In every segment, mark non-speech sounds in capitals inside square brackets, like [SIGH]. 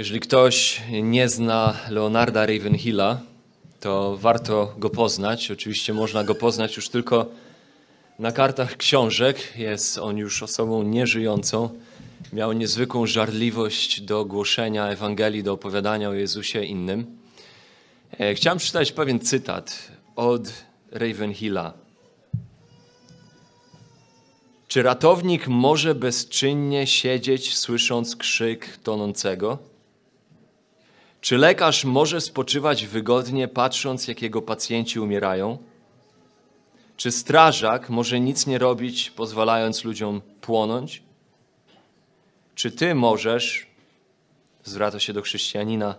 Jeżeli ktoś nie zna Leonarda Ravenhilla, to warto go poznać. Oczywiście można go poznać już tylko na kartach książek. Jest on już osobą nieżyjącą. Miał niezwykłą żarliwość do głoszenia Ewangelii, do opowiadania o Jezusie innym. E, chciałem przeczytać pewien cytat od Ravenhilla. Czy ratownik może bezczynnie siedzieć, słysząc krzyk tonącego? Czy lekarz może spoczywać wygodnie, patrząc, jak jego pacjenci umierają? Czy strażak może nic nie robić, pozwalając ludziom płonąć? Czy ty możesz, zwraca się do chrześcijanina,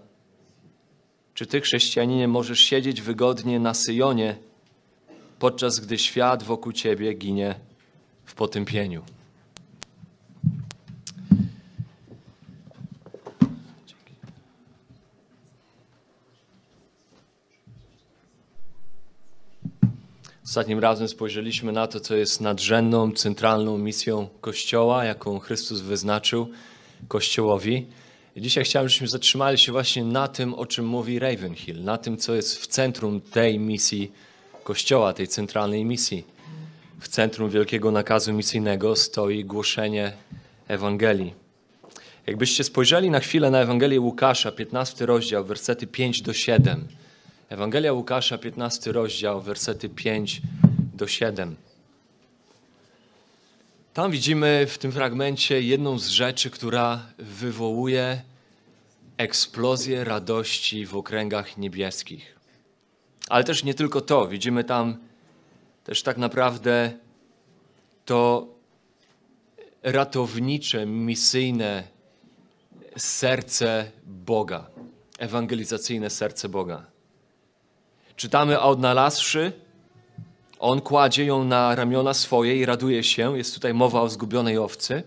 czy ty, chrześcijaninie, możesz siedzieć wygodnie na Syjonie, podczas gdy świat wokół ciebie ginie w potępieniu? Ostatnim razem spojrzeliśmy na to, co jest nadrzędną, centralną misją Kościoła, jaką Chrystus wyznaczył Kościołowi. I dzisiaj chciałem, żebyśmy zatrzymali się właśnie na tym, o czym mówi Ravenhill, na tym, co jest w centrum tej misji Kościoła, tej centralnej misji. W centrum wielkiego nakazu misyjnego stoi głoszenie Ewangelii. Jakbyście spojrzeli na chwilę na Ewangelię Łukasza, 15 rozdział, wersety 5 do 7 Ewangelia Łukasza, 15 rozdział, wersety 5 do 7. Tam widzimy w tym fragmencie jedną z rzeczy, która wywołuje eksplozję radości w okręgach niebieskich. Ale też nie tylko to, widzimy tam też tak naprawdę to ratownicze, misyjne serce Boga, ewangelizacyjne serce Boga. Czytamy, a odnalazłszy, on kładzie ją na ramiona swoje i raduje się. Jest tutaj mowa o zgubionej owcy.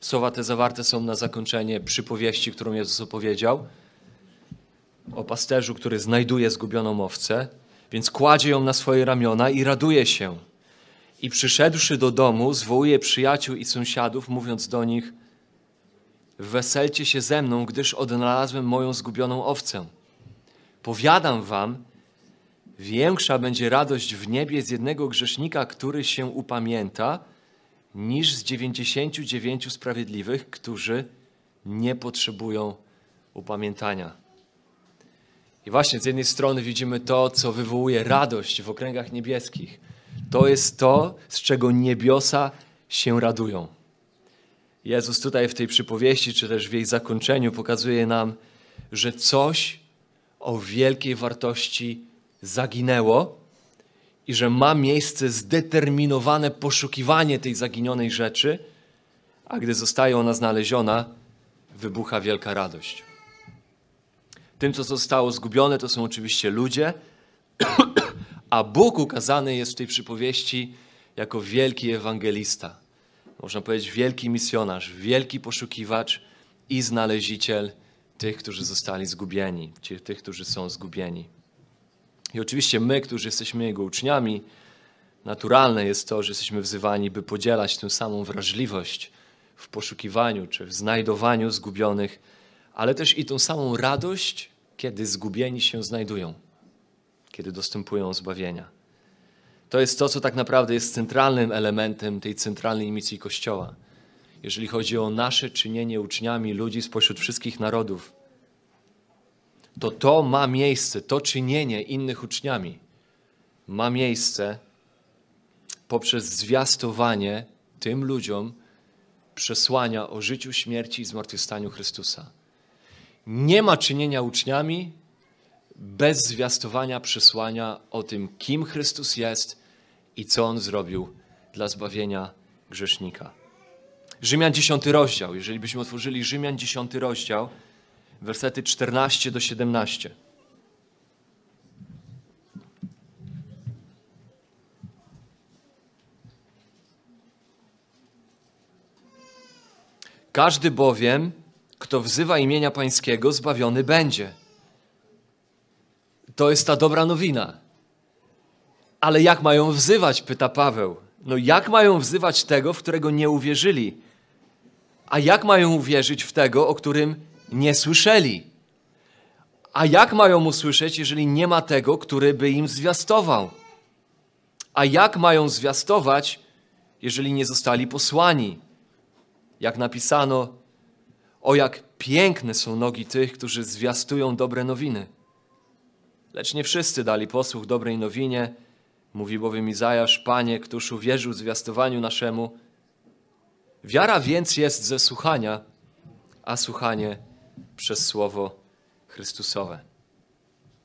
Słowa te zawarte są na zakończenie przypowieści, którą Jezus opowiedział o pasterzu, który znajduje zgubioną owcę. Więc kładzie ją na swoje ramiona i raduje się. I przyszedłszy do domu, zwołuje przyjaciół i sąsiadów, mówiąc do nich: Weselcie się ze mną, gdyż odnalazłem moją zgubioną owcę. Powiadam wam, większa będzie radość w niebie z jednego grzesznika, który się upamięta, niż z dziewięćdziesięciu dziewięciu sprawiedliwych, którzy nie potrzebują upamiętania. I właśnie z jednej strony widzimy to, co wywołuje radość w okręgach niebieskich. To jest to, z czego niebiosa się radują. Jezus tutaj w tej przypowieści, czy też w jej zakończeniu pokazuje nam, że coś o wielkiej wartości zaginęło i że ma miejsce zdeterminowane poszukiwanie tej zaginionej rzeczy, a gdy zostaje ona znaleziona, wybucha wielka radość. Tym, co zostało zgubione, to są oczywiście ludzie, [CLEARS THROAT] a Bóg ukazany jest w tej przypowieści jako wielki ewangelista. Można powiedzieć wielki misjonarz, wielki poszukiwacz i znaleziciel tych, którzy zostali zgubieni, tych, którzy są zgubieni. I oczywiście my, którzy jesteśmy Jego uczniami, naturalne jest to, że jesteśmy wzywani, by podzielać tę samą wrażliwość w poszukiwaniu czy w znajdowaniu zgubionych, ale też i tą samą radość, kiedy zgubieni się znajdują, kiedy dostępują zbawienia. To jest to, co tak naprawdę jest centralnym elementem tej centralnej misji Kościoła jeżeli chodzi o nasze czynienie uczniami ludzi spośród wszystkich narodów, to to ma miejsce, to czynienie innych uczniami ma miejsce poprzez zwiastowanie tym ludziom przesłania o życiu, śmierci i zmartwychwstaniu Chrystusa. Nie ma czynienia uczniami bez zwiastowania przesłania o tym, kim Chrystus jest i co On zrobił dla zbawienia grzesznika. Rzymian 10 rozdział. Jeżeli byśmy otworzyli Rzymian 10 rozdział, wersety 14 do 17. Każdy bowiem, kto wzywa imienia Pańskiego, zbawiony będzie. To jest ta dobra nowina. Ale jak mają wzywać, pyta Paweł. No jak mają wzywać tego, w którego nie uwierzyli? A jak mają uwierzyć w tego, o którym nie słyszeli. A jak mają usłyszeć, jeżeli nie ma tego, który by im zwiastował? A jak mają zwiastować, jeżeli nie zostali posłani? Jak napisano, o jak piękne są nogi tych, którzy zwiastują dobre nowiny. Lecz nie wszyscy dali posłuch dobrej nowinie, mówi bowiem Izajasz, Panie, któż uwierzył zwiastowaniu naszemu. Wiara więc jest ze słuchania, a słuchanie przez Słowo Chrystusowe.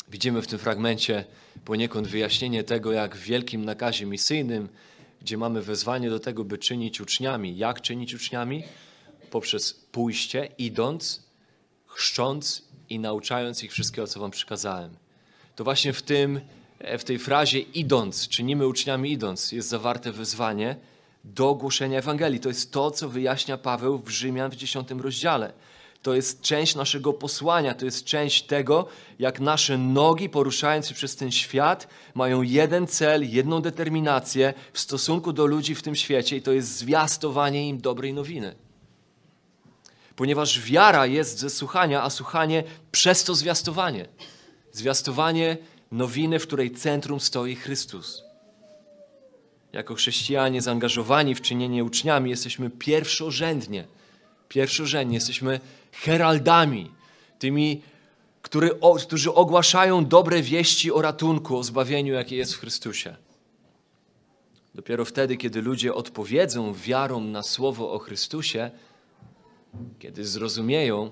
Widzimy w tym fragmencie poniekąd wyjaśnienie tego, jak w wielkim nakazie misyjnym, gdzie mamy wezwanie do tego, by czynić uczniami. Jak czynić uczniami? Poprzez pójście, idąc, chrzcząc i nauczając ich wszystkiego, co wam przykazałem. To właśnie w, tym, w tej frazie idąc, czynimy uczniami idąc, jest zawarte wezwanie do głoszenia Ewangelii. To jest to, co wyjaśnia Paweł w Rzymian w 10 rozdziale. To jest część naszego posłania, to jest część tego, jak nasze nogi, poruszając się przez ten świat, mają jeden cel, jedną determinację w stosunku do ludzi w tym świecie, i to jest zwiastowanie im dobrej nowiny. Ponieważ wiara jest ze słuchania, a słuchanie przez to zwiastowanie. Zwiastowanie nowiny, w której centrum stoi Chrystus. Jako chrześcijanie zaangażowani w czynienie uczniami jesteśmy pierwszorzędnie, pierwszorzędnie. Jesteśmy heraldami, tymi, który, o, którzy ogłaszają dobre wieści o ratunku, o zbawieniu, jakie jest w Chrystusie. Dopiero wtedy, kiedy ludzie odpowiedzą wiarą na słowo o Chrystusie, kiedy zrozumieją,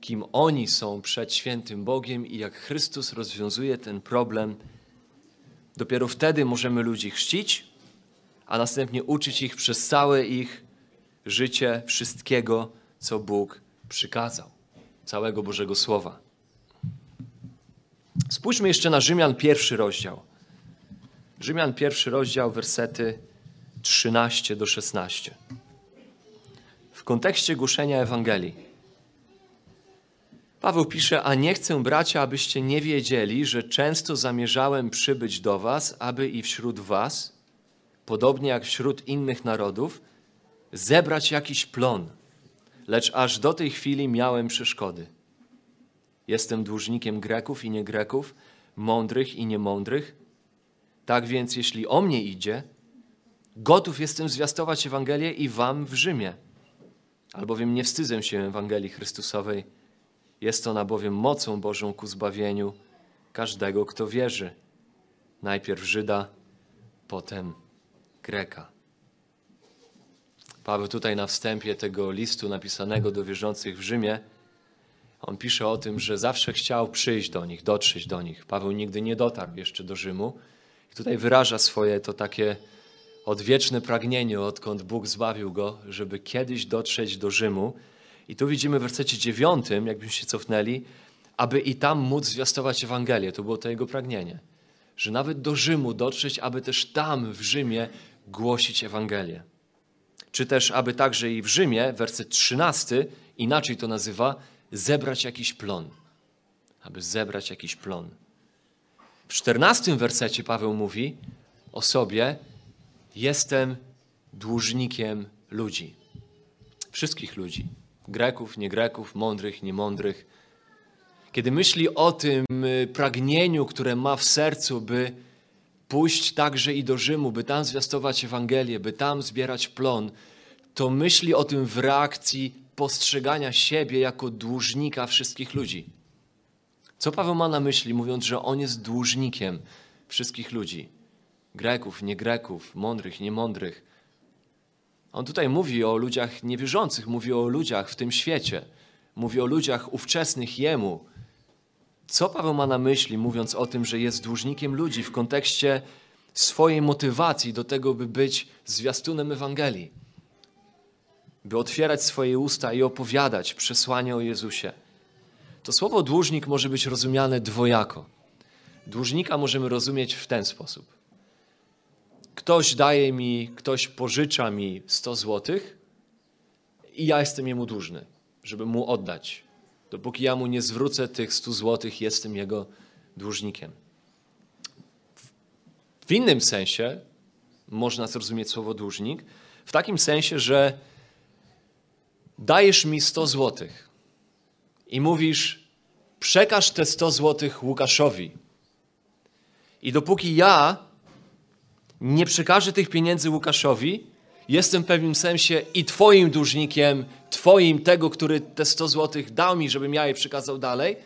kim oni są przed świętym Bogiem i jak Chrystus rozwiązuje ten problem, dopiero wtedy możemy ludzi chrzcić, a następnie uczyć ich przez całe ich życie wszystkiego, co Bóg przykazał, całego Bożego Słowa. Spójrzmy jeszcze na Rzymian pierwszy rozdział. Rzymian pierwszy rozdział, wersety 13 do 16. W kontekście głoszenia Ewangelii. Paweł pisze, a nie chcę, bracia, abyście nie wiedzieli, że często zamierzałem przybyć do was, aby i wśród was, podobnie jak wśród innych narodów, zebrać jakiś plon – lecz aż do tej chwili miałem przeszkody. Jestem dłużnikiem Greków i nie Greków, mądrych i niemądrych. Tak więc, jeśli o mnie idzie, gotów jestem zwiastować Ewangelię i wam w Rzymie. Albowiem nie wstydzę się Ewangelii Chrystusowej. Jest ona bowiem mocą Bożą ku zbawieniu każdego, kto wierzy. Najpierw Żyda, potem Greka. Paweł tutaj na wstępie tego listu napisanego do wierzących w Rzymie, on pisze o tym, że zawsze chciał przyjść do nich, dotrzeć do nich. Paweł nigdy nie dotarł jeszcze do Rzymu. I tutaj wyraża swoje to takie odwieczne pragnienie, odkąd Bóg zbawił go, żeby kiedyś dotrzeć do Rzymu. I tu widzimy w wersecie dziewiątym, jakbyśmy się cofnęli, aby i tam móc zwiastować Ewangelię. To było to jego pragnienie. Że nawet do Rzymu dotrzeć, aby też tam w Rzymie głosić Ewangelię czy też aby także i w Rzymie, werset 13, inaczej to nazywa, zebrać jakiś plon. Aby zebrać jakiś plon. W 14 wersecie Paweł mówi o sobie: Jestem dłużnikiem ludzi. Wszystkich ludzi. Greków, nie Greków, mądrych, niemądrych. Kiedy myśli o tym y, pragnieniu, które ma w sercu, by pójść także i do Rzymu, by tam zwiastować Ewangelię, by tam zbierać plon, to myśli o tym w reakcji postrzegania siebie jako dłużnika wszystkich ludzi. Co Paweł ma na myśli, mówiąc, że on jest dłużnikiem wszystkich ludzi? Greków, nie Greków, mądrych, niemądrych. On tutaj mówi o ludziach niewierzących, mówi o ludziach w tym świecie, mówi o ludziach ówczesnych Jemu, co Paweł ma na myśli, mówiąc o tym, że jest dłużnikiem ludzi w kontekście swojej motywacji do tego, by być zwiastunem Ewangelii, by otwierać swoje usta i opowiadać przesłanie o Jezusie? To słowo dłużnik może być rozumiane dwojako. Dłużnika możemy rozumieć w ten sposób. Ktoś daje mi, ktoś pożycza mi 100 złotych i ja jestem jemu dłużny, żeby mu oddać Dopóki ja mu nie zwrócę tych 100 złotych, jestem jego dłużnikiem. W innym sensie można zrozumieć słowo dłużnik, w takim sensie, że dajesz mi 100 złotych i mówisz: przekaż te 100 złotych Łukaszowi. I dopóki ja nie przekażę tych pieniędzy Łukaszowi, jestem w pewnym sensie i Twoim dłużnikiem, Twoim tego, który te 100 złotych dał mi, żebym ja je przekazał dalej,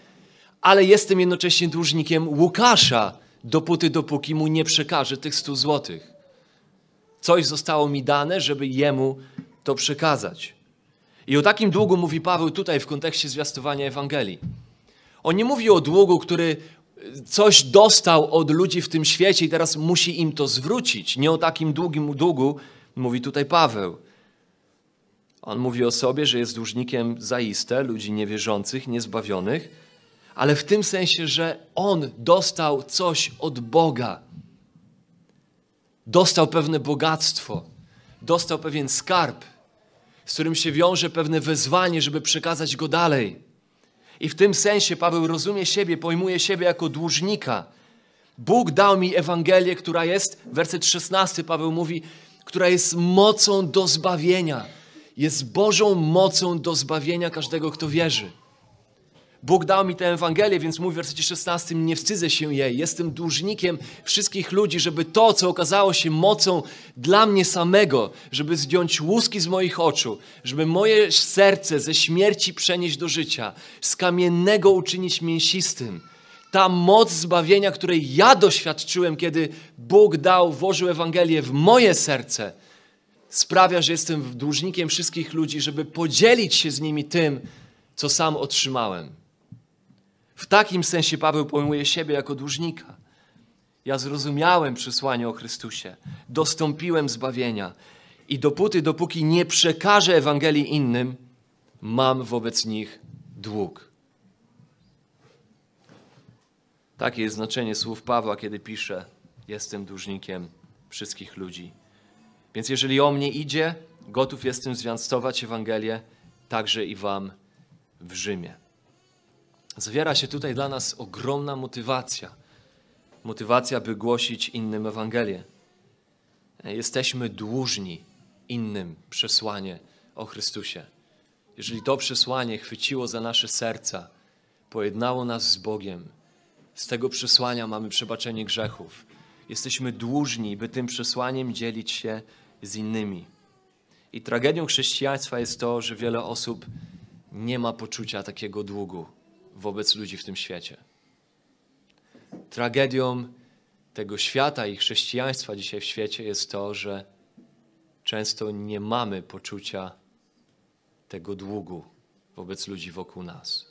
ale jestem jednocześnie dłużnikiem Łukasza, dopóty, dopóki mu nie przekażę tych 100 złotych. Coś zostało mi dane, żeby jemu to przekazać. I o takim długu mówi Paweł tutaj w kontekście zwiastowania Ewangelii. On nie mówi o długu, który coś dostał od ludzi w tym świecie i teraz musi im to zwrócić. Nie o takim długim długu mówi tutaj Paweł. On mówi o sobie, że jest dłużnikiem zaiste ludzi niewierzących, niezbawionych, ale w tym sensie, że on dostał coś od Boga. Dostał pewne bogactwo, dostał pewien skarb, z którym się wiąże pewne wezwanie, żeby przekazać go dalej. I w tym sensie Paweł rozumie siebie, pojmuje siebie jako dłużnika. Bóg dał mi Ewangelię, która jest, werset 16 Paweł mówi, która jest mocą do zbawienia. Jest Bożą mocą do zbawienia każdego, kto wierzy. Bóg dał mi tę Ewangelię, więc mówi w wersecie 16, nie wstydzę się jej. Jestem dłużnikiem wszystkich ludzi, żeby to, co okazało się mocą dla mnie samego, żeby zdjąć łuski z moich oczu, żeby moje serce ze śmierci przenieść do życia, z kamiennego uczynić mięsistym. Ta moc zbawienia, której ja doświadczyłem, kiedy Bóg dał, włożył Ewangelię w moje serce, sprawia, że jestem dłużnikiem wszystkich ludzi, żeby podzielić się z nimi tym, co sam otrzymałem. W takim sensie Paweł pojmuje siebie jako dłużnika. Ja zrozumiałem przesłanie o Chrystusie, dostąpiłem zbawienia i dopóty, dopóki nie przekażę Ewangelii innym, mam wobec nich dług. Takie jest znaczenie słów Pawła, kiedy pisze: Jestem dłużnikiem wszystkich ludzi. Więc jeżeli o mnie idzie, gotów jestem zwiastować Ewangelię także i Wam w Rzymie. Zawiera się tutaj dla nas ogromna motywacja. Motywacja, by głosić innym Ewangelię. Jesteśmy dłużni innym przesłanie o Chrystusie. Jeżeli to przesłanie chwyciło za nasze serca, pojednało nas z Bogiem, z tego przesłania mamy przebaczenie grzechów. Jesteśmy dłużni, by tym przesłaniem dzielić się z innymi. I tragedią chrześcijaństwa jest to, że wiele osób nie ma poczucia takiego długu wobec ludzi w tym świecie. Tragedią tego świata i chrześcijaństwa dzisiaj w świecie jest to, że często nie mamy poczucia tego długu wobec ludzi wokół nas.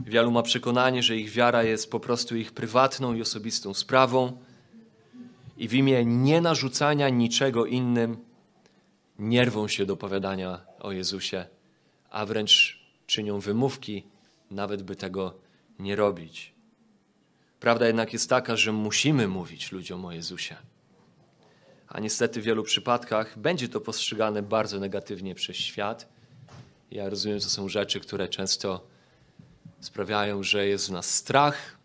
Wielu ma przekonanie, że ich wiara jest po prostu ich prywatną i osobistą sprawą i w imię nienarzucania niczego innym nie rwą się do opowiadania o Jezusie, a wręcz czynią wymówki, nawet by tego nie robić. Prawda jednak jest taka, że musimy mówić ludziom o Jezusie. A niestety w wielu przypadkach będzie to postrzegane bardzo negatywnie przez świat. Ja rozumiem, to są rzeczy, które często sprawiają, że jest w nas strach,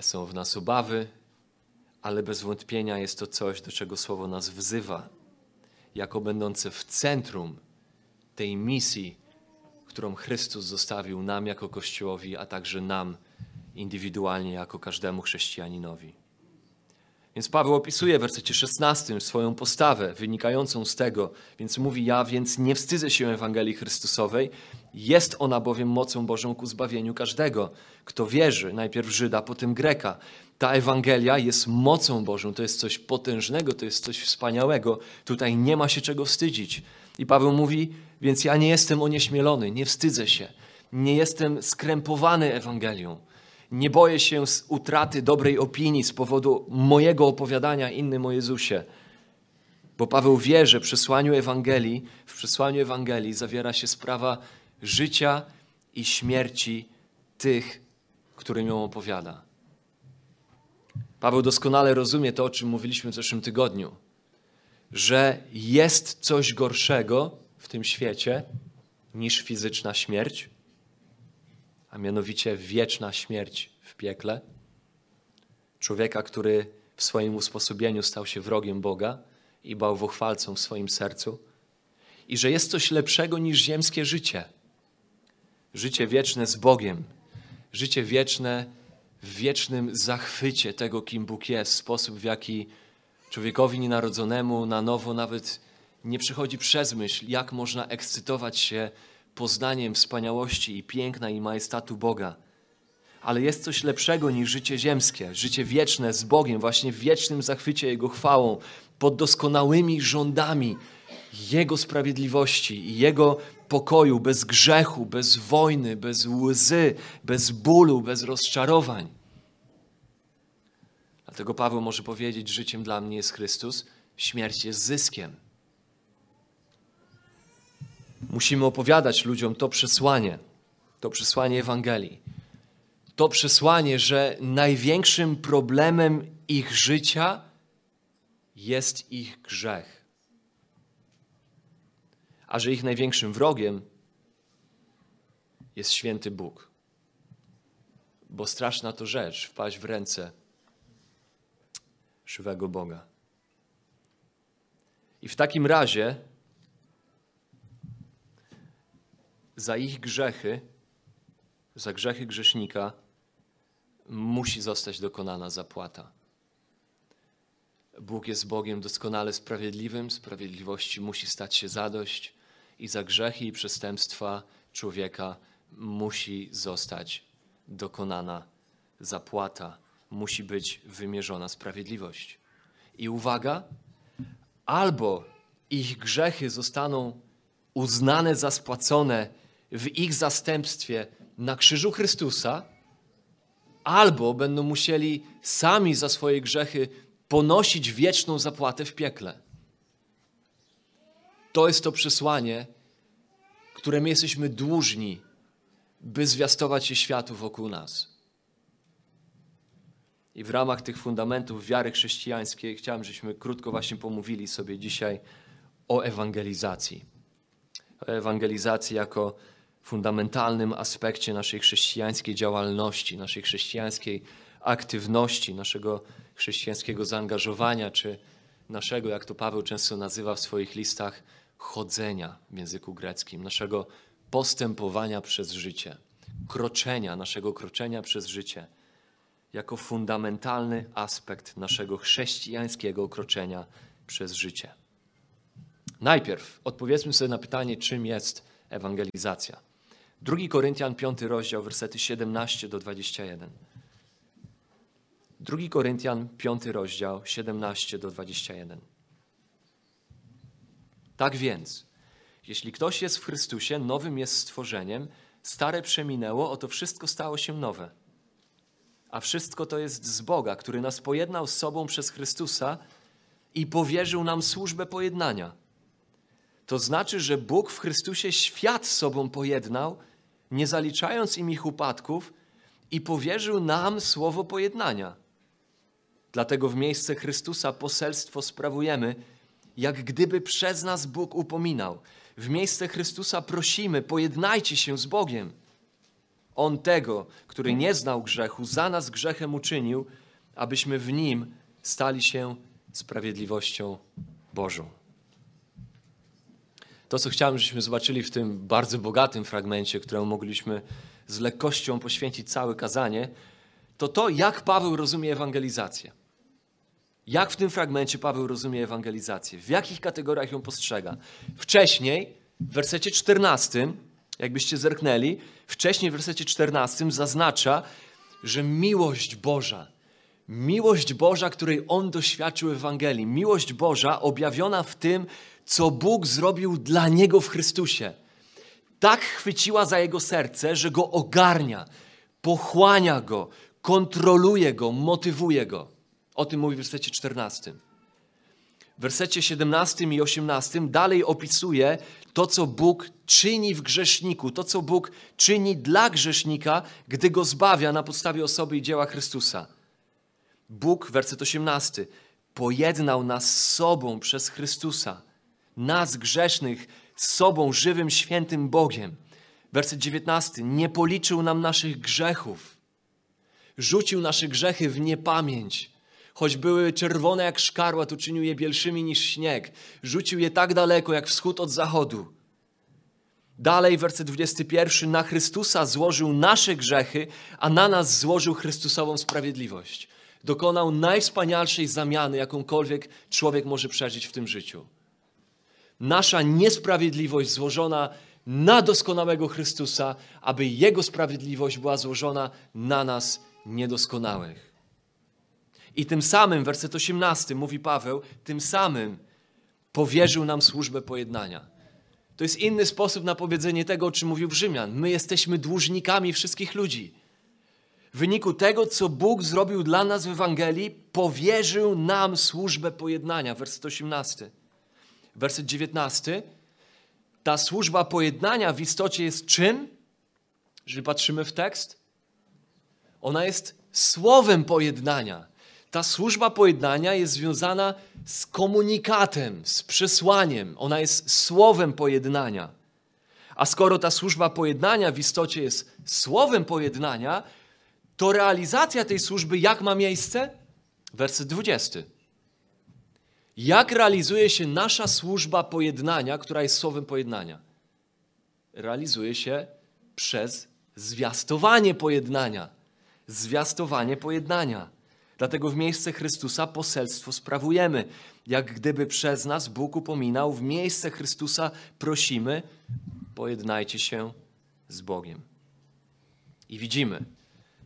są w nas obawy, ale bez wątpienia jest to coś, do czego Słowo nas wzywa, jako będące w centrum tej misji, którą Chrystus zostawił nam jako Kościołowi, a także nam indywidualnie jako każdemu chrześcijaninowi. Więc Paweł opisuje w wersecie 16 swoją postawę wynikającą z tego, więc mówi ja, więc nie wstydzę się Ewangelii Chrystusowej, jest ona bowiem mocą Bożą ku zbawieniu każdego, kto wierzy, najpierw Żyda, potem Greka. Ta Ewangelia jest mocą Bożą, to jest coś potężnego, to jest coś wspaniałego. Tutaj nie ma się czego wstydzić. I Paweł mówi, więc ja nie jestem onieśmielony, nie wstydzę się, nie jestem skrępowany Ewangelią. Nie boję się utraty dobrej opinii z powodu mojego opowiadania innym o Jezusie. Bo Paweł wie, że w przesłaniu Ewangelii, w przesłaniu Ewangelii zawiera się sprawa życia i śmierci tych, którym ją opowiada. Paweł doskonale rozumie to, o czym mówiliśmy w zeszłym tygodniu, że jest coś gorszego w tym świecie niż fizyczna śmierć, a mianowicie wieczna śmierć w piekle. Człowieka, który w swoim usposobieniu stał się wrogiem Boga i bałwochwalcą w swoim sercu. i że jest coś lepszego niż ziemskie życie. Życie wieczne z Bogiem, życie wieczne w wiecznym zachwycie tego, kim Bóg jest, sposób w jaki człowiekowi nienarodzonemu na nowo nawet nie przychodzi przez myśl, jak można ekscytować się poznaniem wspaniałości i piękna i majestatu Boga. Ale jest coś lepszego niż życie ziemskie, życie wieczne z Bogiem, właśnie w wiecznym zachwycie Jego chwałą, pod doskonałymi rządami Jego sprawiedliwości i Jego pokoju, bez grzechu, bez wojny, bez łzy, bez bólu, bez rozczarowań. Dlatego Paweł może powiedzieć: Życiem dla mnie jest Chrystus, śmierć jest zyskiem. Musimy opowiadać ludziom to przesłanie, to przesłanie Ewangelii. To przesłanie, że największym problemem ich życia jest ich grzech. A że ich największym wrogiem jest święty Bóg. Bo straszna to rzecz wpaść w ręce żywego Boga. I w takim razie za ich grzechy, za grzechy grzesznika musi zostać dokonana zapłata. Bóg jest Bogiem doskonale sprawiedliwym, sprawiedliwości musi stać się zadość i za grzechy i przestępstwa człowieka musi zostać dokonana zapłata, musi być wymierzona sprawiedliwość. I uwaga, albo ich grzechy zostaną uznane za spłacone w ich zastępstwie na krzyżu Chrystusa, albo będą musieli sami za swoje grzechy ponosić wieczną zapłatę w piekle. To jest to przesłanie, które my jesteśmy dłużni, by zwiastować się światu wokół nas. I w ramach tych fundamentów wiary chrześcijańskiej chciałem, żebyśmy krótko właśnie pomówili sobie dzisiaj o ewangelizacji. O ewangelizacji jako fundamentalnym aspekcie naszej chrześcijańskiej działalności, naszej chrześcijańskiej aktywności, naszego chrześcijańskiego zaangażowania, czy naszego, jak to Paweł często nazywa w swoich listach, chodzenia w języku greckim, naszego postępowania przez życie, kroczenia, naszego kroczenia przez życie, jako fundamentalny aspekt naszego chrześcijańskiego kroczenia przez życie. Najpierw odpowiedzmy sobie na pytanie, czym jest ewangelizacja. 2 Koryntian 5 rozdział, wersety 17 do 21. 2 Koryntian 5 rozdział, 17 do 21. Tak więc, jeśli ktoś jest w Chrystusie, nowym jest stworzeniem, stare przeminęło, oto wszystko stało się nowe. A wszystko to jest z Boga, który nas pojednał z sobą przez Chrystusa i powierzył nam służbę pojednania. To znaczy, że Bóg w Chrystusie świat sobą pojednał, nie zaliczając im ich upadków, i powierzył nam słowo pojednania. Dlatego w miejsce Chrystusa poselstwo sprawujemy, jak gdyby przez nas Bóg upominał. W miejsce Chrystusa prosimy, pojednajcie się z Bogiem. On tego, który nie znał grzechu, za nas grzechem uczynił, abyśmy w nim stali się sprawiedliwością Bożą. To, co chciałem, żebyśmy zobaczyli w tym bardzo bogatym fragmencie, któremu mogliśmy z lekkością poświęcić całe kazanie, to to, jak Paweł rozumie ewangelizację. Jak w tym fragmencie Paweł rozumie ewangelizację? W jakich kategoriach ją postrzega? Wcześniej, w wersecie 14, jakbyście zerknęli, wcześniej w wersecie 14 zaznacza, że miłość Boża, miłość Boża, której on doświadczył Ewangelii, miłość Boża objawiona w tym, co Bóg zrobił dla niego w Chrystusie, tak chwyciła za jego serce, że go ogarnia, pochłania go, kontroluje go, motywuje go. O tym mówi w wersecie 14. W wersecie 17 i 18 dalej opisuje to, co Bóg czyni w grzeszniku, to, co Bóg czyni dla grzesznika, gdy go zbawia na podstawie osoby i dzieła Chrystusa. Bóg, werset 18, pojednał nas z sobą przez Chrystusa, nas grzesznych, z sobą, żywym, świętym Bogiem. Werset 19, nie policzył nam naszych grzechów, rzucił nasze grzechy w niepamięć choć były czerwone jak szkarła, to czynił je bielszymi niż śnieg. Rzucił je tak daleko, jak wschód od zachodu. Dalej, werset 21. Na Chrystusa złożył nasze grzechy, a na nas złożył Chrystusową sprawiedliwość. Dokonał najwspanialszej zamiany, jakąkolwiek człowiek może przeżyć w tym życiu. Nasza niesprawiedliwość złożona na doskonałego Chrystusa, aby Jego sprawiedliwość była złożona na nas niedoskonałych. I tym samym, werset 18, mówi Paweł, tym samym powierzył nam służbę pojednania. To jest inny sposób na powiedzenie tego, o czym mówił Rzymian. My jesteśmy dłużnikami wszystkich ludzi. W wyniku tego, co Bóg zrobił dla nas w Ewangelii, powierzył nam służbę pojednania. Werset 18. Werset 19. Ta służba pojednania w istocie jest czym? Jeżeli patrzymy w tekst, ona jest słowem pojednania. Ta służba pojednania jest związana z komunikatem, z przesłaniem. Ona jest słowem pojednania. A skoro ta służba pojednania w istocie jest słowem pojednania, to realizacja tej służby jak ma miejsce? Werset 20. Jak realizuje się nasza służba pojednania, która jest słowem pojednania? Realizuje się przez zwiastowanie pojednania. Zwiastowanie pojednania. Dlatego w miejsce Chrystusa poselstwo sprawujemy. Jak gdyby przez nas Bóg upominał, w miejsce Chrystusa prosimy, pojednajcie się z Bogiem. I widzimy,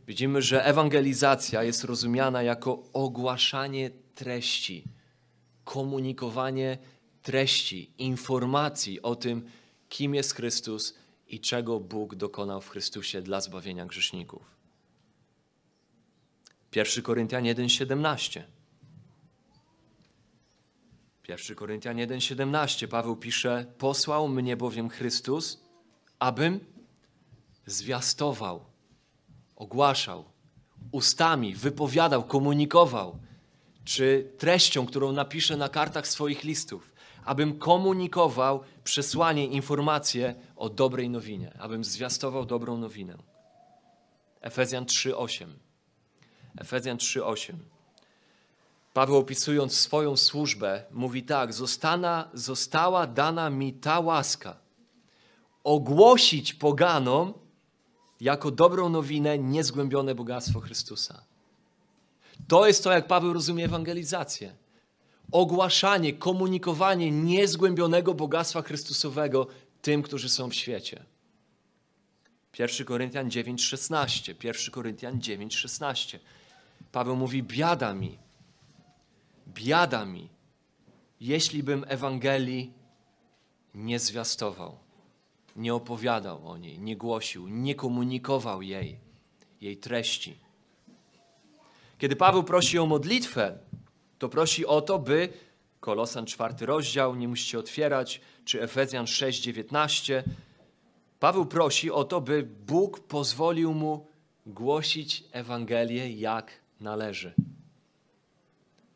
widzimy, że ewangelizacja jest rozumiana jako ogłaszanie treści, komunikowanie treści, informacji o tym, kim jest Chrystus i czego Bóg dokonał w Chrystusie dla zbawienia grzeszników. 1 Koryntian 1,17. 1 Koryntian 1,17 Paweł pisze: Posłał mnie bowiem Chrystus, abym zwiastował, ogłaszał, ustami wypowiadał, komunikował, czy treścią, którą napiszę na kartach swoich listów, abym komunikował przesłanie, informacje o dobrej nowinie, abym zwiastował dobrą nowinę. Efezjan 3,8. Efezjan 3:8. Paweł opisując swoją służbę mówi tak: Zostana, została dana mi ta łaska ogłosić poganom jako dobrą nowinę niezgłębione bogactwo Chrystusa. To jest to, jak Paweł rozumie ewangelizację. Ogłaszanie, komunikowanie niezgłębionego bogactwa Chrystusowego tym, którzy są w świecie. 1 Koryntian 9:16. 1 Koryntian 9:16. Paweł mówi: Biada mi, biada mi, jeśli bym Ewangelii nie zwiastował, nie opowiadał o niej, nie głosił, nie komunikował jej, jej treści. Kiedy Paweł prosi o modlitwę, to prosi o to, by Kolosan czwarty rozdział, nie musicie otwierać, czy Efezjan 6, 19. Paweł prosi o to, by Bóg pozwolił mu głosić Ewangelię jak należy.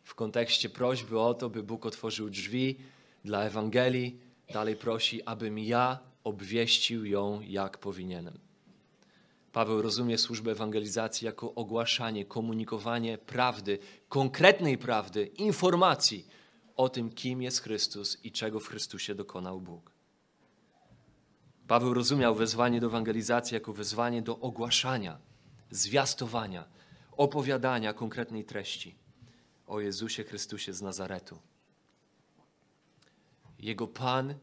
W kontekście prośby o to, by Bóg otworzył drzwi dla Ewangelii, dalej prosi, abym ja obwieścił ją jak powinienem. Paweł rozumie służbę ewangelizacji jako ogłaszanie, komunikowanie prawdy, konkretnej prawdy, informacji o tym, kim jest Chrystus i czego w Chrystusie dokonał Bóg. Paweł rozumiał wezwanie do ewangelizacji jako wezwanie do ogłaszania, zwiastowania, opowiadania konkretnej treści o Jezusie Chrystusie z Nazaretu. Jego Pan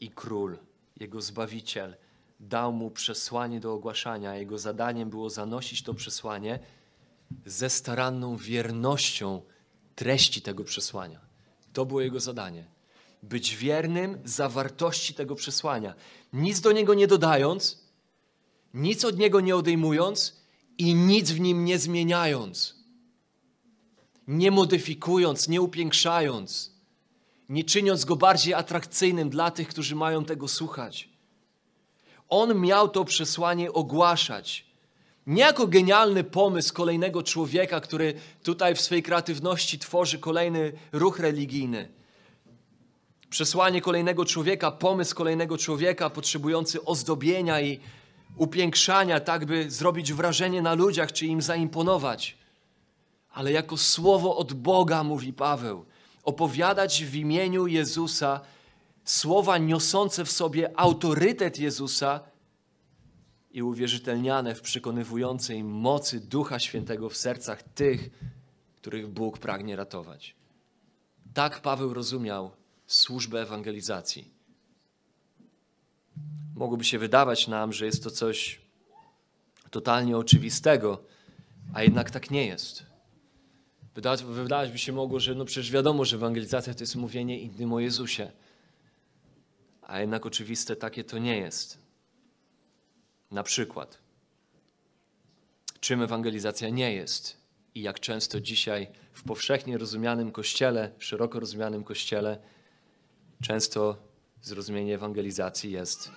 i Król, Jego Zbawiciel dał mu przesłanie do ogłaszania. Jego zadaniem było zanosić to przesłanie ze staranną wiernością treści tego przesłania. To było jego zadanie. Być wiernym zawartości tego przesłania. Nic do niego nie dodając, nic od niego nie odejmując, i nic w nim nie zmieniając, nie modyfikując, nie upiększając, nie czyniąc go bardziej atrakcyjnym dla tych, którzy mają tego słuchać. On miał to przesłanie ogłaszać. Nie jako genialny pomysł kolejnego człowieka, który tutaj w swojej kreatywności tworzy kolejny ruch religijny. Przesłanie kolejnego człowieka, pomysł kolejnego człowieka potrzebujący ozdobienia i upiększania, tak by zrobić wrażenie na ludziach, czy im zaimponować. ale jako słowo od Boga, mówi Paweł. Opowiadać w imieniu Jezusa słowa niosące w sobie autorytet Jezusa i uwierzytelniane w przekonywującej mocy Ducha Świętego w sercach tych, których Bóg pragnie ratować. Tak Paweł rozumiał służbę ewangelizacji. Mogłoby się wydawać nam, że jest to coś totalnie oczywistego, a jednak tak nie jest. Wydawać, wydawać by się mogło, że no przecież wiadomo, że ewangelizacja to jest mówienie innym o Jezusie. A jednak oczywiste takie to nie jest. Na przykład, czym ewangelizacja nie jest i jak często dzisiaj w powszechnie rozumianym kościele, szeroko rozumianym kościele, często zrozumienie ewangelizacji jest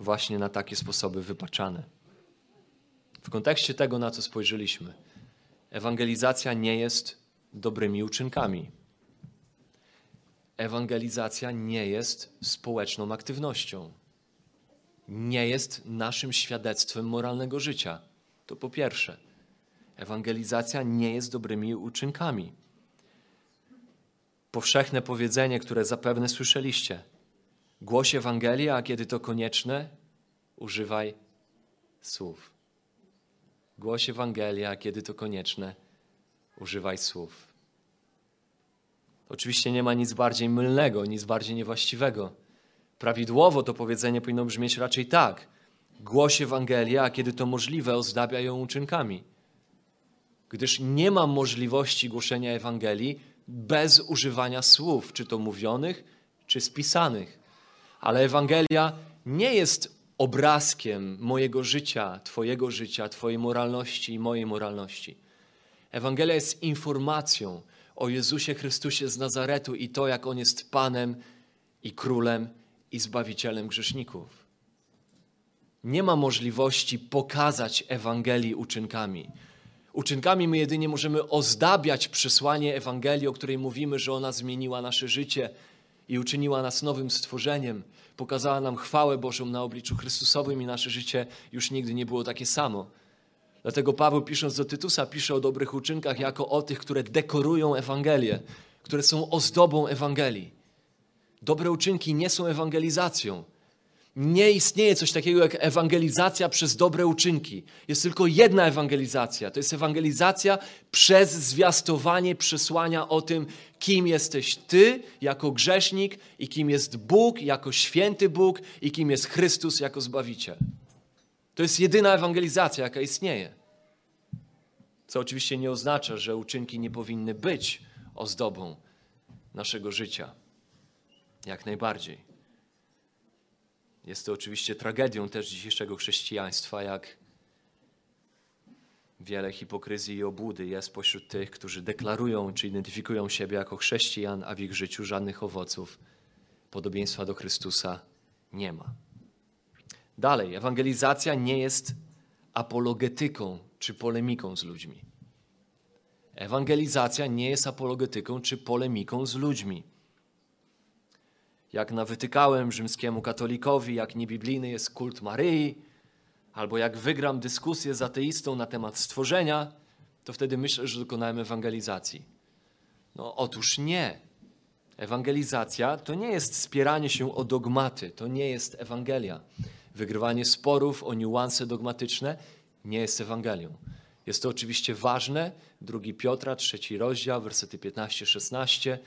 właśnie na takie sposoby wypaczane. W kontekście tego, na co spojrzeliśmy, ewangelizacja nie jest dobrymi uczynkami. Ewangelizacja nie jest społeczną aktywnością. Nie jest naszym świadectwem moralnego życia. To po pierwsze. Ewangelizacja nie jest dobrymi uczynkami. Powszechne powiedzenie, które zapewne słyszeliście. Głoś Ewangelię, a kiedy to konieczne, używaj słów. Głoś Ewangelię, a kiedy to konieczne, używaj słów. Oczywiście nie ma nic bardziej mylnego, nic bardziej niewłaściwego. Prawidłowo to powiedzenie powinno brzmieć raczej tak. Głoś Ewangelię, a kiedy to możliwe, ozdabia ją uczynkami. Gdyż nie ma możliwości głoszenia Ewangelii bez używania słów, czy to mówionych, czy spisanych. Ale Ewangelia nie jest obrazkiem mojego życia, Twojego życia, Twojej moralności i mojej moralności. Ewangelia jest informacją o Jezusie Chrystusie z Nazaretu i to, jak On jest Panem i Królem i Zbawicielem grzeszników. Nie ma możliwości pokazać Ewangelii uczynkami. Uczynkami my jedynie możemy ozdabiać przesłanie Ewangelii, o której mówimy, że ona zmieniła nasze życie i uczyniła nas nowym stworzeniem. Pokazała nam chwałę Bożą na obliczu Chrystusowym i nasze życie już nigdy nie było takie samo. Dlatego Paweł pisząc do Tytusa pisze o dobrych uczynkach jako o tych, które dekorują Ewangelię, które są ozdobą Ewangelii. Dobre uczynki nie są ewangelizacją. Nie istnieje coś takiego jak ewangelizacja przez dobre uczynki. Jest tylko jedna ewangelizacja. To jest ewangelizacja przez zwiastowanie przesłania o tym, kim jesteś Ty jako grzesznik i kim jest Bóg jako święty Bóg i kim jest Chrystus jako Zbawiciel. To jest jedyna ewangelizacja, jaka istnieje. Co oczywiście nie oznacza, że uczynki nie powinny być ozdobą naszego życia. Jak najbardziej. Jest to oczywiście tragedią też dzisiejszego chrześcijaństwa, jak wiele hipokryzji i obłudy jest pośród tych, którzy deklarują czy identyfikują siebie jako chrześcijan, a w ich życiu żadnych owoców podobieństwa do Chrystusa nie ma. Dalej, ewangelizacja nie jest apologetyką czy polemiką z ludźmi. Ewangelizacja nie jest apologetyką czy polemiką z ludźmi. Jak nawytykałem rzymskiemu katolikowi, jak niebiblijny jest kult Maryi, albo jak wygram dyskusję z ateistą na temat stworzenia, to wtedy myślę, że dokonałem ewangelizacji. No otóż nie. Ewangelizacja to nie jest spieranie się o dogmaty, to nie jest Ewangelia. Wygrywanie sporów o niuanse dogmatyczne nie jest Ewangelią. Jest to oczywiście ważne. Drugi Piotra, trzeci rozdział, wersety 15-16.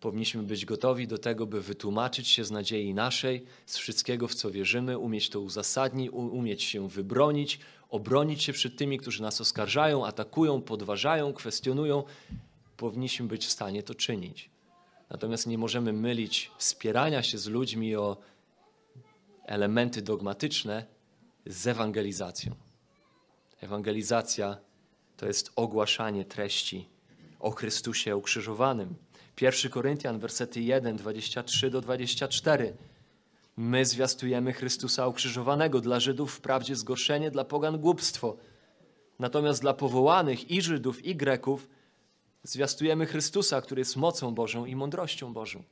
Powinniśmy być gotowi do tego, by wytłumaczyć się z nadziei naszej, z wszystkiego, w co wierzymy, umieć to uzasadnić, umieć się wybronić, obronić się przed tymi, którzy nas oskarżają, atakują, podważają, kwestionują. Powinniśmy być w stanie to czynić. Natomiast nie możemy mylić wspierania się z ludźmi o elementy dogmatyczne z ewangelizacją. Ewangelizacja to jest ogłaszanie treści o Chrystusie ukrzyżowanym. 1 Koryntian, wersety 1, 23 do 24. My zwiastujemy Chrystusa ukrzyżowanego, dla Żydów wprawdzie zgorszenie, dla pogan głupstwo. Natomiast dla powołanych i Żydów, i Greków zwiastujemy Chrystusa, który jest mocą Bożą i mądrością Bożą.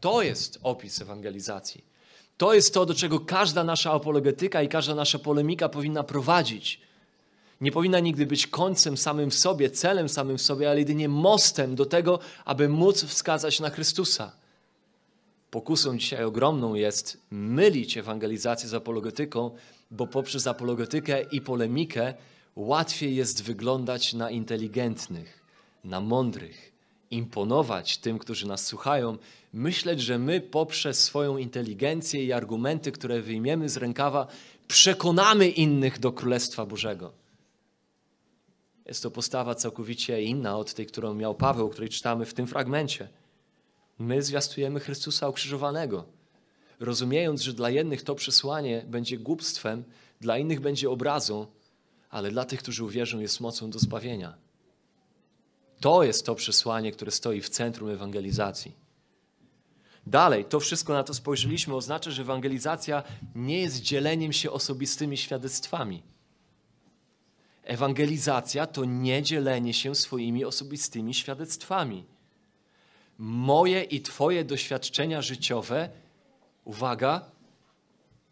To jest opis ewangelizacji. To jest to, do czego każda nasza apologetyka i każda nasza polemika powinna prowadzić. Nie powinna nigdy być końcem samym w sobie, celem samym w sobie, ale jedynie mostem do tego, aby móc wskazać na Chrystusa. Pokusą dzisiaj ogromną jest mylić ewangelizację z apologetyką, bo poprzez apologetykę i polemikę łatwiej jest wyglądać na inteligentnych, na mądrych, imponować tym, którzy nas słuchają, myśleć, że my poprzez swoją inteligencję i argumenty, które wyjmiemy z rękawa, przekonamy innych do Królestwa Bożego. Jest to postawa całkowicie inna od tej, którą miał Paweł, której czytamy w tym fragmencie. My zwiastujemy Chrystusa ukrzyżowanego, rozumiejąc, że dla jednych to przesłanie będzie głupstwem, dla innych będzie obrazą, ale dla tych, którzy uwierzą, jest mocą do zbawienia. To jest to przesłanie, które stoi w centrum ewangelizacji. Dalej, to wszystko na to spojrzeliśmy, oznacza, że ewangelizacja nie jest dzieleniem się osobistymi świadectwami. Ewangelizacja to nie dzielenie się swoimi osobistymi świadectwami. Moje i Twoje doświadczenia życiowe, uwaga,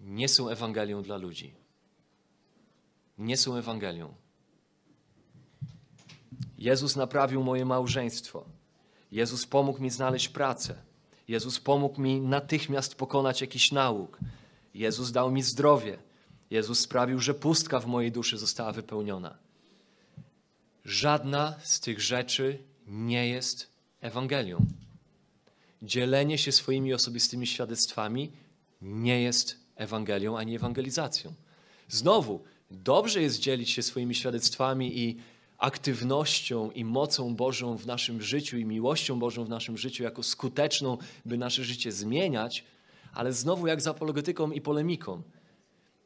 nie są Ewangelią dla ludzi. Nie są Ewangelią. Jezus naprawił moje małżeństwo. Jezus pomógł mi znaleźć pracę. Jezus pomógł mi natychmiast pokonać jakiś nauk. Jezus dał mi zdrowie. Jezus sprawił, że pustka w mojej duszy została wypełniona. Żadna z tych rzeczy nie jest Ewangelią. Dzielenie się swoimi osobistymi świadectwami nie jest Ewangelią ani ewangelizacją. Znowu, dobrze jest dzielić się swoimi świadectwami i aktywnością i mocą Bożą w naszym życiu i miłością Bożą w naszym życiu jako skuteczną, by nasze życie zmieniać, ale znowu jak z apologetyką i polemiką.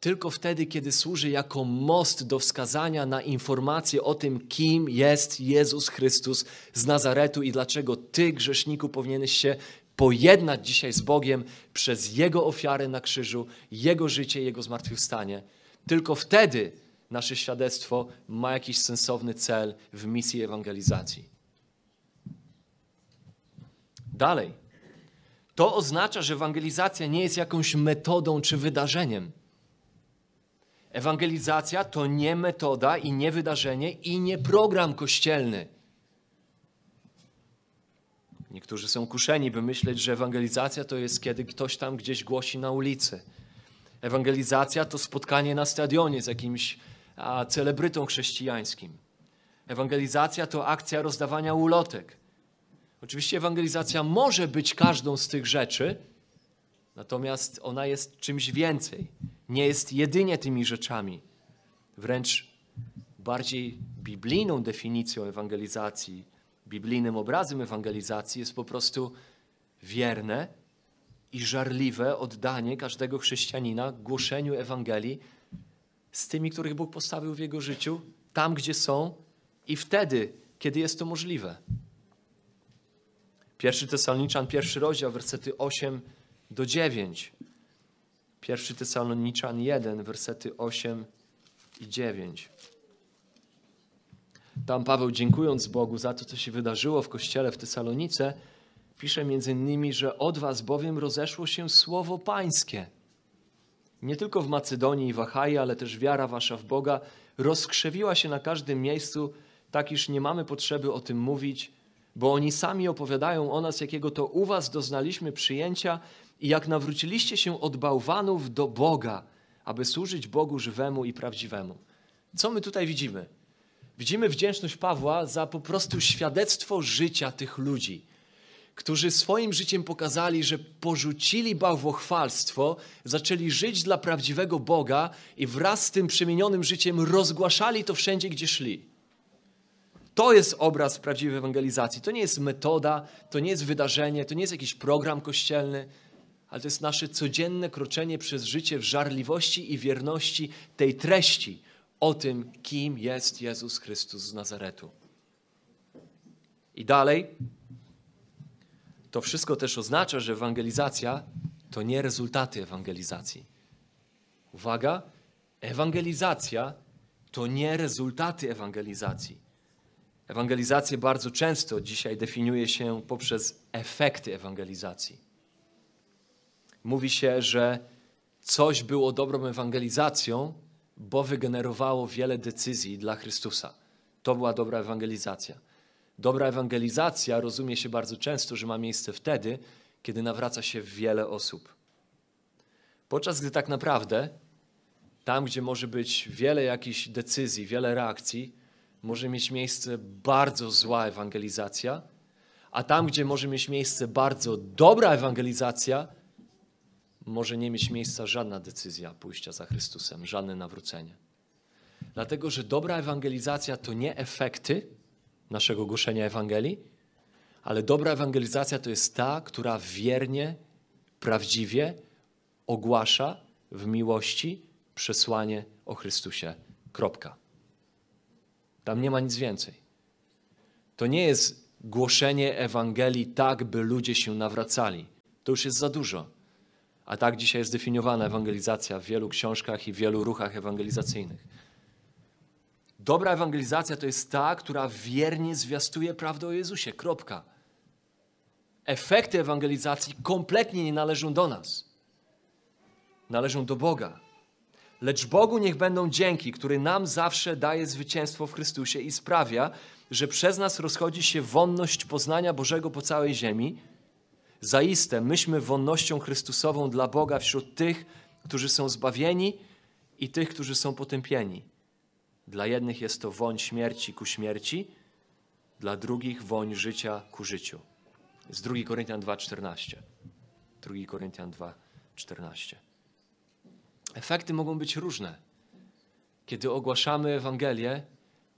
Tylko wtedy, kiedy służy jako most do wskazania na informację o tym, kim jest Jezus Chrystus z Nazaretu i dlaczego ty, grzeszniku, powinieneś się pojednać dzisiaj z Bogiem przez Jego ofiarę na krzyżu, Jego życie, Jego zmartwychwstanie. Tylko wtedy nasze świadectwo ma jakiś sensowny cel w misji ewangelizacji. Dalej. To oznacza, że ewangelizacja nie jest jakąś metodą czy wydarzeniem. Ewangelizacja to nie metoda i nie wydarzenie i nie program kościelny. Niektórzy są kuszeni, by myśleć, że ewangelizacja to jest kiedy ktoś tam gdzieś głosi na ulicy. Ewangelizacja to spotkanie na stadionie z jakimś celebrytą chrześcijańskim. Ewangelizacja to akcja rozdawania ulotek. Oczywiście ewangelizacja może być każdą z tych rzeczy, natomiast ona jest czymś więcej. Nie jest jedynie tymi rzeczami. Wręcz bardziej biblijną definicją ewangelizacji, biblijnym obrazem ewangelizacji jest po prostu wierne i żarliwe oddanie każdego chrześcijanina głoszeniu Ewangelii z tymi, których Bóg postawił w jego życiu, tam gdzie są i wtedy, kiedy jest to możliwe. Pierwszy Tesaloniczan, pierwszy rozdział, wersety 8 do 9. Pierwszy Tesaloniczan 1, wersety 8 i 9. Tam Paweł, dziękując Bogu za to, co się wydarzyło w kościele w Tesalonice, pisze między innymi, że od was bowiem rozeszło się słowo pańskie – nie tylko w Macedonii i w Achai, ale też wiara wasza w Boga rozkrzewiła się na każdym miejscu, tak iż nie mamy potrzeby o tym mówić, bo oni sami opowiadają o nas, jakiego to u was doznaliśmy przyjęcia i jak nawróciliście się od bałwanów do Boga, aby służyć Bogu żywemu i prawdziwemu. Co my tutaj widzimy? Widzimy wdzięczność Pawła za po prostu świadectwo życia tych ludzi którzy swoim życiem pokazali, że porzucili bałwochwalstwo, zaczęli żyć dla prawdziwego Boga i wraz z tym przemienionym życiem rozgłaszali to wszędzie, gdzie szli. To jest obraz prawdziwej ewangelizacji. To nie jest metoda, to nie jest wydarzenie, to nie jest jakiś program kościelny, ale to jest nasze codzienne kroczenie przez życie w żarliwości i wierności tej treści o tym, kim jest Jezus Chrystus z Nazaretu. I dalej, to wszystko też oznacza, że ewangelizacja to nie rezultaty ewangelizacji. Uwaga, ewangelizacja to nie rezultaty ewangelizacji. Ewangelizację bardzo często dzisiaj definiuje się poprzez efekty ewangelizacji. Mówi się, że coś było dobrą ewangelizacją bo wygenerowało wiele decyzji dla Chrystusa. To była dobra ewangelizacja. Dobra ewangelizacja rozumie się bardzo często, że ma miejsce wtedy, kiedy nawraca się wiele osób. Podczas gdy tak naprawdę tam, gdzie może być wiele jakichś decyzji, wiele reakcji, może mieć miejsce bardzo zła ewangelizacja, a tam, gdzie może mieć miejsce bardzo dobra ewangelizacja, może nie mieć miejsca żadna decyzja pójścia za Chrystusem, żadne nawrócenie. Dlatego, że dobra ewangelizacja to nie efekty naszego głoszenia Ewangelii, ale dobra ewangelizacja to jest ta, która wiernie, prawdziwie ogłasza w miłości przesłanie o Chrystusie. Kropka. Tam nie ma nic więcej. To nie jest głoszenie Ewangelii tak, by ludzie się nawracali. To już jest za dużo. A tak dzisiaj jest definiowana ewangelizacja w wielu książkach i wielu ruchach ewangelizacyjnych. Dobra ewangelizacja to jest ta, która wiernie zwiastuje prawdę o Jezusie. Kropka. Efekty ewangelizacji kompletnie nie należą do nas. Należą do Boga. Lecz Bogu niech będą dzięki, który nam zawsze daje zwycięstwo w Chrystusie i sprawia, że przez nas rozchodzi się wonność poznania Bożego po całej ziemi. Zaiste myśmy wonnością Chrystusową dla Boga wśród tych, którzy są zbawieni i tych, którzy są potępieni. Dla jednych jest to woń śmierci ku śmierci, dla drugich woń życia ku życiu. Z 2 Koryntian 2,14. 2 Koryntian 2,14. Efekty mogą być różne. Kiedy ogłaszamy Ewangelię,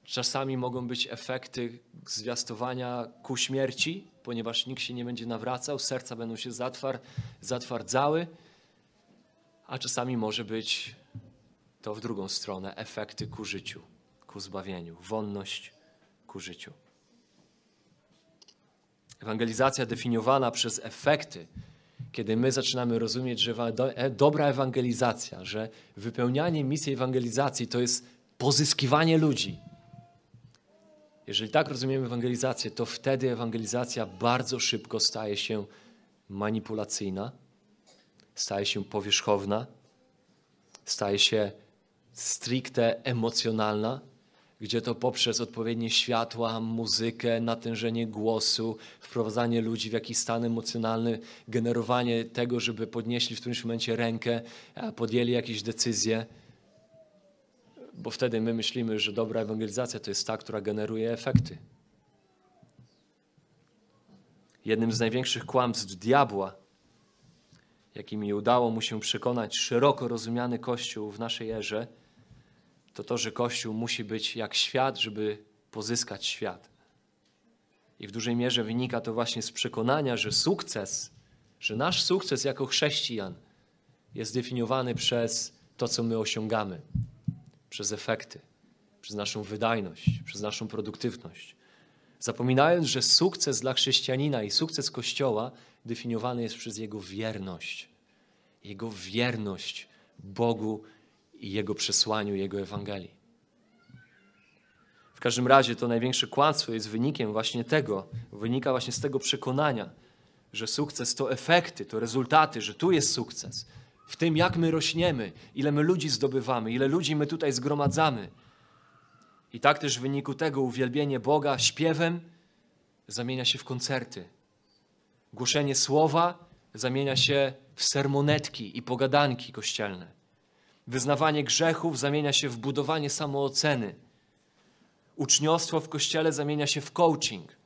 czasami mogą być efekty zwiastowania ku śmierci, ponieważ nikt się nie będzie nawracał, serca będą się zatwar, zatwardzały, a czasami może być to w drugą stronę efekty ku życiu, ku zbawieniu, wonność ku życiu. Ewangelizacja definiowana przez efekty kiedy my zaczynamy rozumieć, że e, dobra ewangelizacja, że wypełnianie misji ewangelizacji to jest pozyskiwanie ludzi. Jeżeli tak rozumiemy ewangelizację, to wtedy ewangelizacja bardzo szybko staje się manipulacyjna, staje się powierzchowna, staje się stricte emocjonalna gdzie to poprzez odpowiednie światła, muzykę, natężenie głosu, wprowadzanie ludzi w jakiś stan emocjonalny, generowanie tego, żeby podnieśli w którymś momencie rękę, podjęli jakieś decyzje. Bo wtedy my myślimy, że dobra ewangelizacja to jest ta, która generuje efekty. Jednym z największych kłamstw diabła, jakimi udało mu się przekonać szeroko rozumiany Kościół w naszej erze, to to, że Kościół musi być jak świat, żeby pozyskać świat. I w dużej mierze wynika to właśnie z przekonania, że sukces, że nasz sukces jako chrześcijan jest definiowany przez to, co my osiągamy, przez efekty, przez naszą wydajność, przez naszą produktywność. Zapominając, że sukces dla chrześcijanina i sukces Kościoła definiowany jest przez jego wierność. Jego wierność Bogu i Jego przesłaniu, Jego Ewangelii. W każdym razie to największe kłamstwo jest wynikiem właśnie tego, wynika właśnie z tego przekonania, że sukces to efekty, to rezultaty, że tu jest sukces. W tym, jak my rośniemy, ile my ludzi zdobywamy, ile ludzi my tutaj zgromadzamy. I tak też w wyniku tego uwielbienie Boga śpiewem zamienia się w koncerty. Głoszenie słowa zamienia się w sermonetki i pogadanki kościelne. Wyznawanie grzechów zamienia się w budowanie samooceny. Uczniostwo w kościele zamienia się w coaching.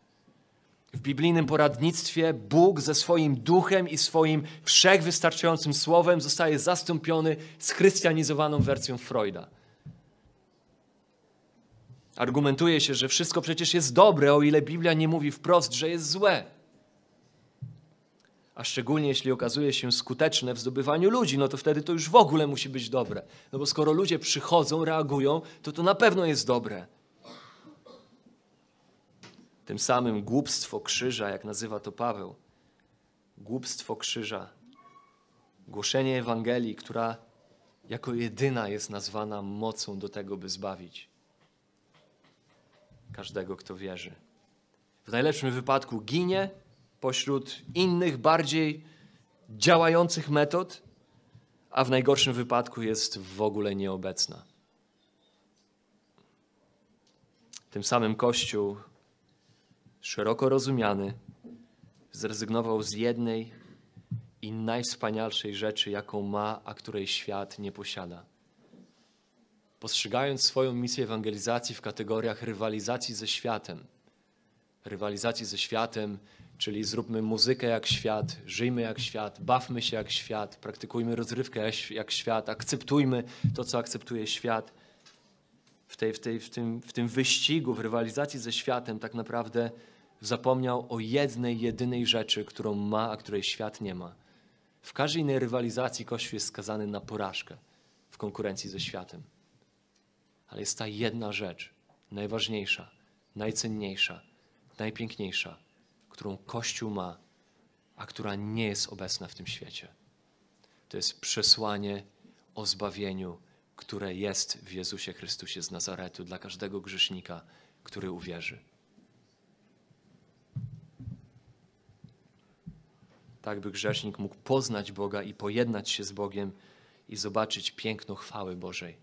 W biblijnym poradnictwie Bóg ze swoim duchem i swoim wszechwystarczającym słowem zostaje zastąpiony schrystianizowaną wersją Freuda. Argumentuje się, że wszystko przecież jest dobre, o ile Biblia nie mówi wprost, że jest złe a szczególnie jeśli okazuje się skuteczne w zdobywaniu ludzi, no to wtedy to już w ogóle musi być dobre. No bo skoro ludzie przychodzą, reagują, to to na pewno jest dobre. Tym samym głupstwo krzyża, jak nazywa to Paweł, głupstwo krzyża, głoszenie Ewangelii, która jako jedyna jest nazwana mocą do tego, by zbawić każdego, kto wierzy. W najlepszym wypadku ginie, pośród innych, bardziej działających metod, a w najgorszym wypadku jest w ogóle nieobecna. Tym samym Kościół, szeroko rozumiany, zrezygnował z jednej i najwspanialszej rzeczy, jaką ma, a której świat nie posiada. Postrzegając swoją misję ewangelizacji w kategoriach rywalizacji ze światem, rywalizacji ze światem, czyli zróbmy muzykę jak świat, żyjmy jak świat, bawmy się jak świat, praktykujmy rozrywkę jak świat, akceptujmy to, co akceptuje świat. W, tej, w, tej, w, tym, w tym wyścigu, w rywalizacji ze światem, tak naprawdę zapomniał o jednej, jedynej rzeczy, którą ma, a której świat nie ma. W każdej innej rywalizacji Kościół jest skazany na porażkę w konkurencji ze światem. Ale jest ta jedna rzecz, najważniejsza, najcenniejsza, najpiękniejsza, którą Kościół ma, a która nie jest obecna w tym świecie. To jest przesłanie o zbawieniu, które jest w Jezusie Chrystusie z Nazaretu dla każdego grzesznika, który uwierzy. tak by grzesznik mógł poznać Boga i pojednać się z Bogiem i zobaczyć piękno chwały Bożej,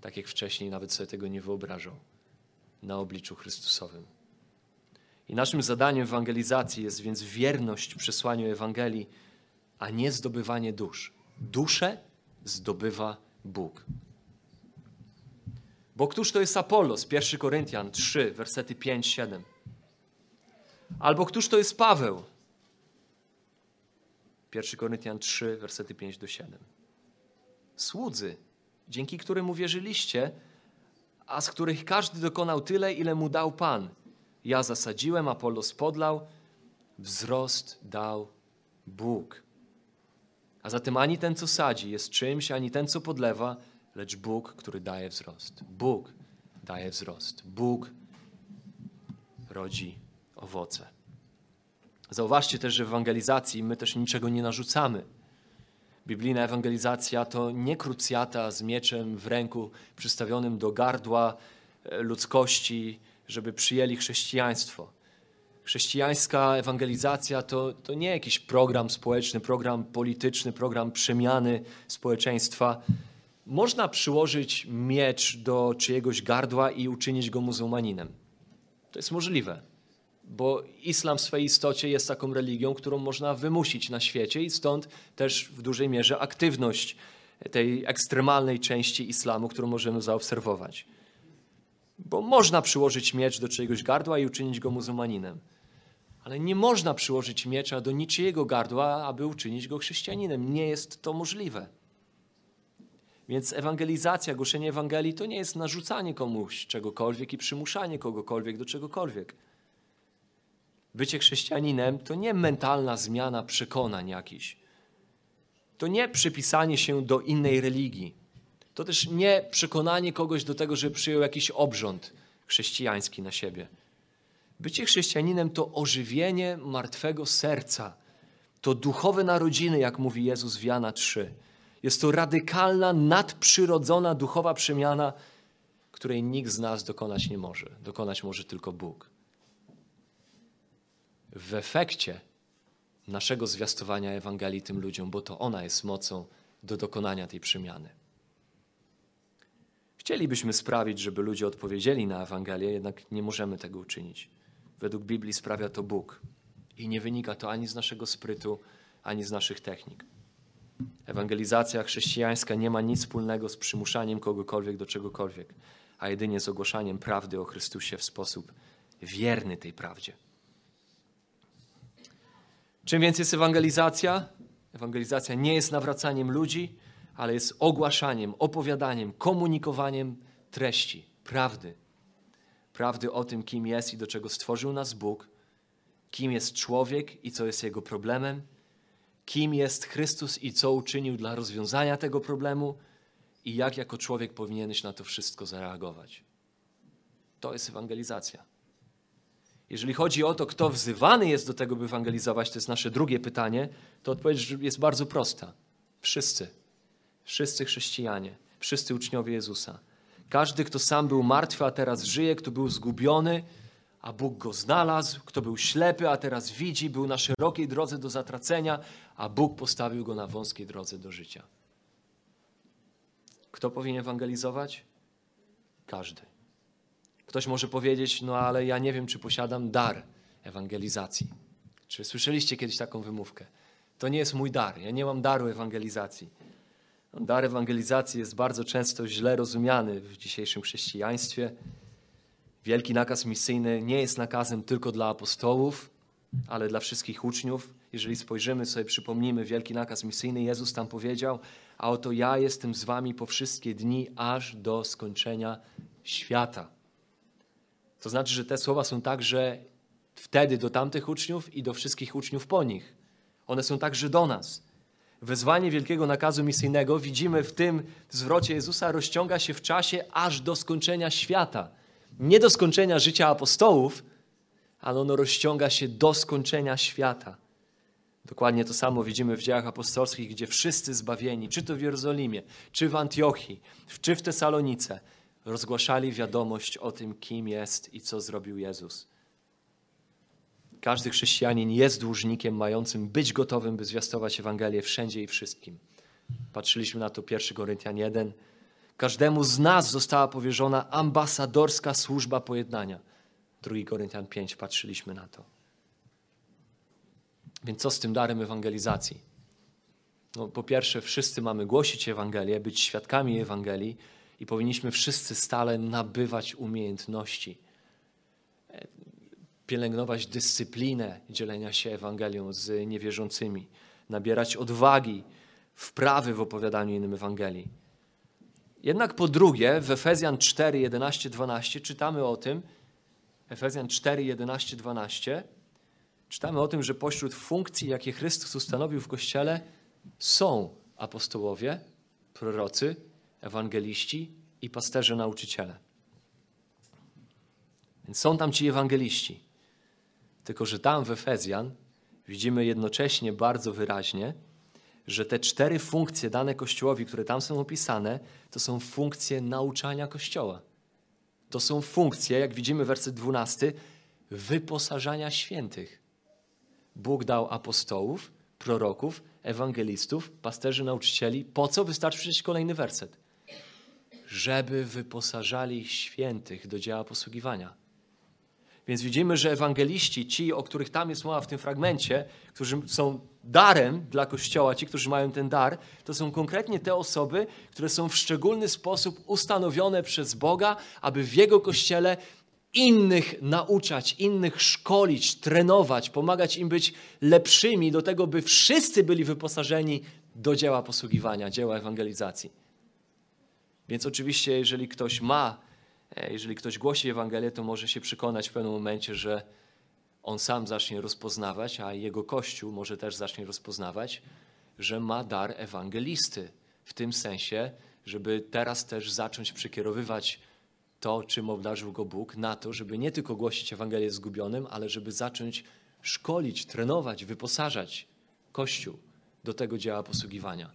tak jak wcześniej nawet sobie tego nie wyobrażał, na obliczu Chrystusowym. I naszym zadaniem ewangelizacji jest więc wierność przesłaniu Ewangelii, a nie zdobywanie dusz. Duszę zdobywa Bóg. Bo któż to jest Apollos? 1 Koryntian 3, wersety 5-7. Albo któż to jest Paweł? 1 Koryntian 3, versety 5 do 7. Słudzy, dzięki którym uwierzyliście, a z których każdy dokonał tyle, ile mu dał Pan. Ja zasadziłem, Apollos podlał, wzrost dał Bóg. A zatem ani ten, co sadzi, jest czymś, ani ten, co podlewa, lecz Bóg, który daje wzrost. Bóg daje wzrost. Bóg rodzi owoce. Zauważcie też, że w ewangelizacji my też niczego nie narzucamy. Biblijna ewangelizacja to nie krucjata z mieczem w ręku przystawionym do gardła e, ludzkości, żeby przyjęli chrześcijaństwo. Chrześcijańska ewangelizacja to, to nie jakiś program społeczny, program polityczny, program przemiany społeczeństwa. Można przyłożyć miecz do czyjegoś gardła i uczynić go muzułmaninem. To jest możliwe bo islam w swojej istocie jest taką religią, którą można wymusić na świecie i stąd też w dużej mierze aktywność tej ekstremalnej części islamu, którą możemy zaobserwować. Bo można przyłożyć miecz do czyjegoś gardła i uczynić go muzułmaninem. Ale nie można przyłożyć miecza do niczyjego gardła, aby uczynić go chrześcijaninem. Nie jest to możliwe. Więc ewangelizacja, głoszenie Ewangelii to nie jest narzucanie komuś czegokolwiek i przymuszanie kogokolwiek do czegokolwiek. Bycie chrześcijaninem to nie mentalna zmiana przekonań jakichś. To nie przypisanie się do innej religii. To też nie przekonanie kogoś do tego, że przyjął jakiś obrząd chrześcijański na siebie. Bycie chrześcijaninem to ożywienie martwego serca. To duchowe narodziny, jak mówi Jezus w Jana 3. Jest to radykalna, nadprzyrodzona duchowa przemiana, której nikt z nas dokonać nie może. Dokonać może tylko Bóg w efekcie naszego zwiastowania Ewangelii tym ludziom, bo to ona jest mocą do dokonania tej przemiany. Chcielibyśmy sprawić, żeby ludzie odpowiedzieli na Ewangelię, jednak nie możemy tego uczynić. Według Biblii sprawia to Bóg i nie wynika to ani z naszego sprytu, ani z naszych technik. Ewangelizacja chrześcijańska nie ma nic wspólnego z przymuszaniem kogokolwiek do czegokolwiek, a jedynie z ogłaszaniem prawdy o Chrystusie w sposób wierny tej prawdzie. Czym więc jest ewangelizacja? Ewangelizacja nie jest nawracaniem ludzi, ale jest ogłaszaniem, opowiadaniem, komunikowaniem treści, prawdy. Prawdy o tym, kim jest i do czego stworzył nas Bóg, kim jest człowiek i co jest jego problemem, kim jest Chrystus i co uczynił dla rozwiązania tego problemu i jak jako człowiek powinieneś na to wszystko zareagować. To jest ewangelizacja. Jeżeli chodzi o to, kto wzywany jest do tego, by ewangelizować, to jest nasze drugie pytanie, to odpowiedź jest bardzo prosta. Wszyscy. Wszyscy chrześcijanie. Wszyscy uczniowie Jezusa. Każdy, kto sam był martwy, a teraz żyje, kto był zgubiony, a Bóg go znalazł, kto był ślepy, a teraz widzi, był na szerokiej drodze do zatracenia, a Bóg postawił go na wąskiej drodze do życia. Kto powinien ewangelizować? Każdy. Ktoś może powiedzieć, no ale ja nie wiem, czy posiadam dar ewangelizacji. Czy słyszeliście kiedyś taką wymówkę? To nie jest mój dar, ja nie mam daru ewangelizacji. Dar ewangelizacji jest bardzo często źle rozumiany w dzisiejszym chrześcijaństwie. Wielki nakaz misyjny nie jest nakazem tylko dla apostołów, ale dla wszystkich uczniów. Jeżeli spojrzymy sobie, przypomnimy wielki nakaz misyjny, Jezus tam powiedział, a oto ja jestem z wami po wszystkie dni, aż do skończenia świata. To znaczy, że te słowa są także wtedy do tamtych uczniów i do wszystkich uczniów po nich. One są także do nas. Wezwanie wielkiego nakazu misyjnego widzimy w tym zwrocie Jezusa rozciąga się w czasie aż do skończenia świata. Nie do skończenia życia apostołów, ale ono rozciąga się do skończenia świata. Dokładnie to samo widzimy w dziejach apostolskich, gdzie wszyscy zbawieni, czy to w Jerozolimie, czy w Antiochii, czy w Tesalonice, rozgłaszali wiadomość o tym, kim jest i co zrobił Jezus. Każdy chrześcijanin jest dłużnikiem mającym być gotowym, by zwiastować Ewangelię wszędzie i wszystkim. Patrzyliśmy na to 1 Koryntian 1. Każdemu z nas została powierzona ambasadorska służba pojednania. 2 Koryntian 5, patrzyliśmy na to. Więc co z tym darem ewangelizacji? No, po pierwsze, wszyscy mamy głosić Ewangelię, być świadkami Ewangelii i powinniśmy wszyscy stale nabywać umiejętności pielęgnować dyscyplinę dzielenia się Ewangelią z niewierzącymi, nabierać odwagi, wprawy w opowiadaniu innym Ewangelii. Jednak po drugie, w Efezjan 4, 11, 12 czytamy o tym, Efezjan 4, 11, 12, czytamy o tym, że pośród funkcji, jakie Chrystus ustanowił w Kościele, są apostołowie, prorocy, ewangeliści i pasterze nauczyciele. Więc są tam ci ewangeliści. Tylko, że tam w Efezjan widzimy jednocześnie bardzo wyraźnie, że te cztery funkcje dane Kościołowi, które tam są opisane, to są funkcje nauczania Kościoła. To są funkcje, jak widzimy werset 12, wyposażania świętych. Bóg dał apostołów, proroków, ewangelistów, pasterzy, nauczycieli. Po co? Wystarczy przeczytać kolejny werset. Żeby wyposażali świętych do dzieła posługiwania. Więc widzimy, że ewangeliści, ci, o których tam jest mowa w tym fragmencie, którzy są darem dla Kościoła, ci, którzy mają ten dar, to są konkretnie te osoby, które są w szczególny sposób ustanowione przez Boga, aby w Jego Kościele innych nauczać, innych szkolić, trenować, pomagać im być lepszymi do tego, by wszyscy byli wyposażeni do dzieła posługiwania, dzieła ewangelizacji. Więc oczywiście, jeżeli ktoś ma jeżeli ktoś głosi Ewangelię, to może się przekonać w pewnym momencie, że on sam zacznie rozpoznawać, a jego Kościół może też zacznie rozpoznawać, że ma dar ewangelisty. W tym sensie, żeby teraz też zacząć przekierowywać to, czym obdarzył go Bóg, na to, żeby nie tylko głosić Ewangelię zgubionym, ale żeby zacząć szkolić, trenować, wyposażać Kościół do tego dzieła posługiwania.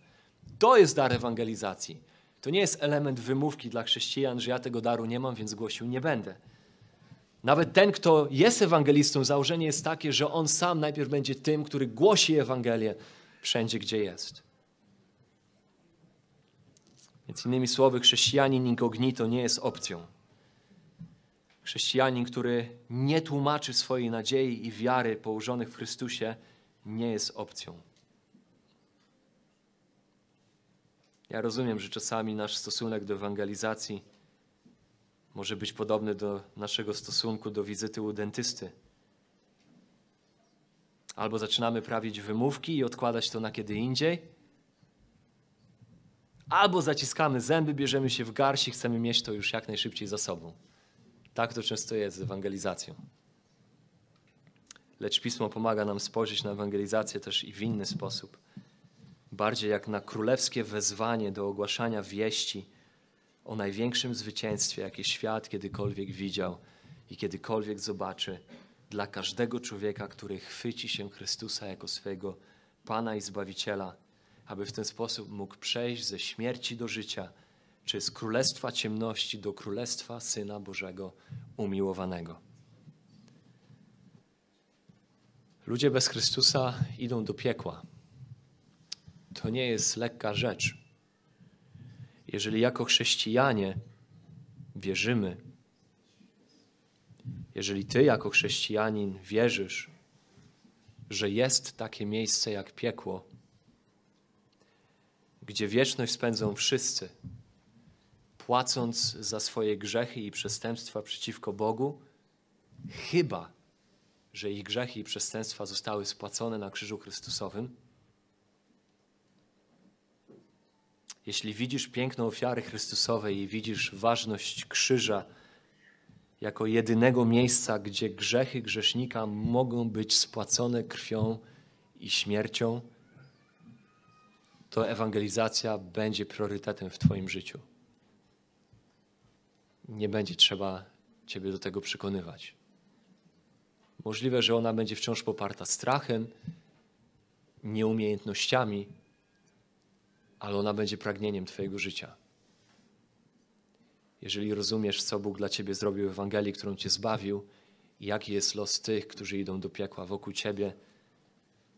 To jest dar ewangelizacji. To nie jest element wymówki dla chrześcijan, że ja tego daru nie mam, więc głosił nie będę. Nawet ten, kto jest ewangelistą, założenie jest takie, że on sam najpierw będzie tym, który głosi Ewangelię wszędzie, gdzie jest. Więc innymi słowy, chrześcijanin incognito nie jest opcją. Chrześcijanin, który nie tłumaczy swojej nadziei i wiary położonych w Chrystusie, nie jest opcją. Ja rozumiem, że czasami nasz stosunek do ewangelizacji może być podobny do naszego stosunku do wizyty u dentysty. Albo zaczynamy prawić wymówki i odkładać to na kiedy indziej, albo zaciskamy zęby, bierzemy się w garść i chcemy mieć to już jak najszybciej za sobą. Tak to często jest z ewangelizacją. Lecz Pismo pomaga nam spojrzeć na ewangelizację też i w inny sposób bardziej jak na królewskie wezwanie do ogłaszania wieści o największym zwycięstwie, jakie świat kiedykolwiek widział i kiedykolwiek zobaczy dla każdego człowieka, który chwyci się Chrystusa jako swojego Pana i Zbawiciela, aby w ten sposób mógł przejść ze śmierci do życia, czy z królestwa ciemności do królestwa Syna Bożego umiłowanego. Ludzie bez Chrystusa idą do piekła to nie jest lekka rzecz. Jeżeli jako chrześcijanie wierzymy, Jeżeli ty jako chrześcijanin wierzysz, że jest takie miejsce jak piekło, gdzie wieczność spędzą wszyscy, płacąc za swoje grzechy i przestępstwa przeciwko Bogu, chyba że ich grzechy i przestępstwa zostały spłacone na krzyżu Chrystusowym. Jeśli widzisz piękno ofiary Chrystusowej i widzisz ważność krzyża jako jedynego miejsca, gdzie grzechy grzesznika mogą być spłacone krwią i śmiercią, to ewangelizacja będzie priorytetem w Twoim życiu. Nie będzie trzeba Ciebie do tego przekonywać. Możliwe, że ona będzie wciąż poparta strachem, nieumiejętnościami, ale ona będzie pragnieniem Twojego życia. Jeżeli rozumiesz, co Bóg dla Ciebie zrobił w Ewangelii, którą Cię zbawił, i jaki jest los tych, którzy idą do piekła wokół Ciebie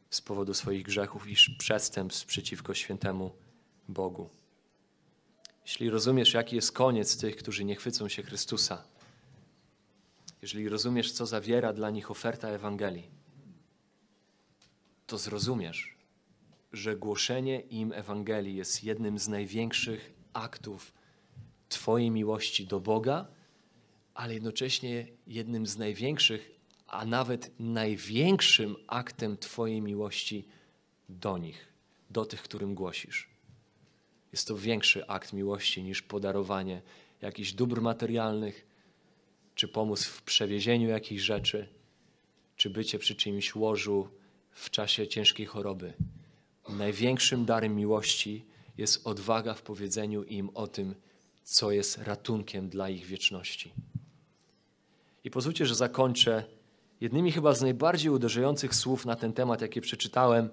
z powodu swoich grzechów i przestępstw przeciwko świętemu Bogu. Jeśli rozumiesz, jaki jest koniec tych, którzy nie chwycą się Chrystusa, jeżeli rozumiesz, co zawiera dla nich oferta Ewangelii, to zrozumiesz, że głoszenie im Ewangelii jest jednym z największych aktów Twojej miłości do Boga, ale jednocześnie jednym z największych, a nawet największym aktem Twojej miłości do nich, do tych, którym głosisz. Jest to większy akt miłości niż podarowanie jakichś dóbr materialnych, czy pomóc w przewiezieniu jakichś rzeczy, czy bycie przy czyimś łożu w czasie ciężkiej choroby. Największym darem miłości jest odwaga w powiedzeniu im o tym, co jest ratunkiem dla ich wieczności. I pozwólcie, że zakończę jednymi chyba z najbardziej uderzających słów na ten temat, jakie przeczytałem,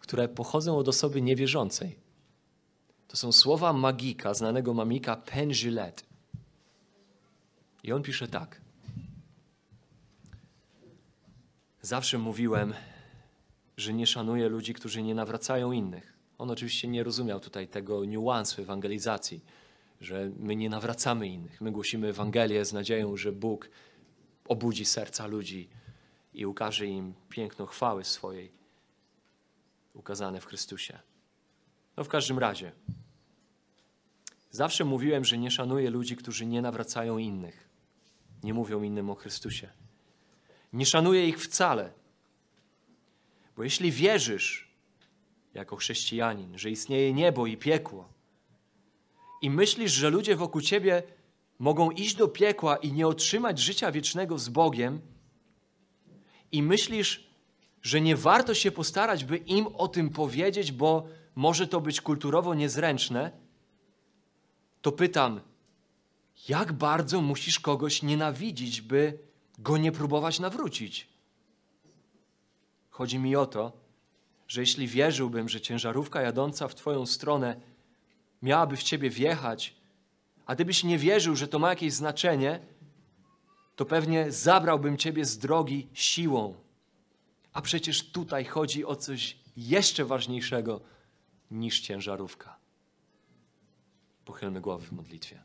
które pochodzą od osoby niewierzącej. To są słowa magika, znanego mamika Pengilet. I on pisze tak. Zawsze mówiłem, że nie szanuję ludzi, którzy nie nawracają innych. On oczywiście nie rozumiał tutaj tego niuansu ewangelizacji, że my nie nawracamy innych. My głosimy Ewangelię z nadzieją, że Bóg obudzi serca ludzi i ukaże im piękno chwały swojej, ukazane w Chrystusie. No w każdym razie, zawsze mówiłem, że nie szanuję ludzi, którzy nie nawracają innych nie mówią innym o Chrystusie. Nie szanuję ich wcale. Bo jeśli wierzysz jako chrześcijanin, że istnieje niebo i piekło, i myślisz, że ludzie wokół ciebie mogą iść do piekła i nie otrzymać życia wiecznego z Bogiem, i myślisz, że nie warto się postarać, by im o tym powiedzieć, bo może to być kulturowo niezręczne, to pytam, jak bardzo musisz kogoś nienawidzić, by go nie próbować nawrócić? Chodzi mi o to, że jeśli wierzyłbym, że ciężarówka jadąca w Twoją stronę miałaby w Ciebie wjechać, a Gdybyś nie wierzył, że to ma jakieś znaczenie, to pewnie zabrałbym Ciebie z drogi siłą. A przecież tutaj chodzi o coś jeszcze ważniejszego niż ciężarówka. Pochylmy głowy w modlitwie.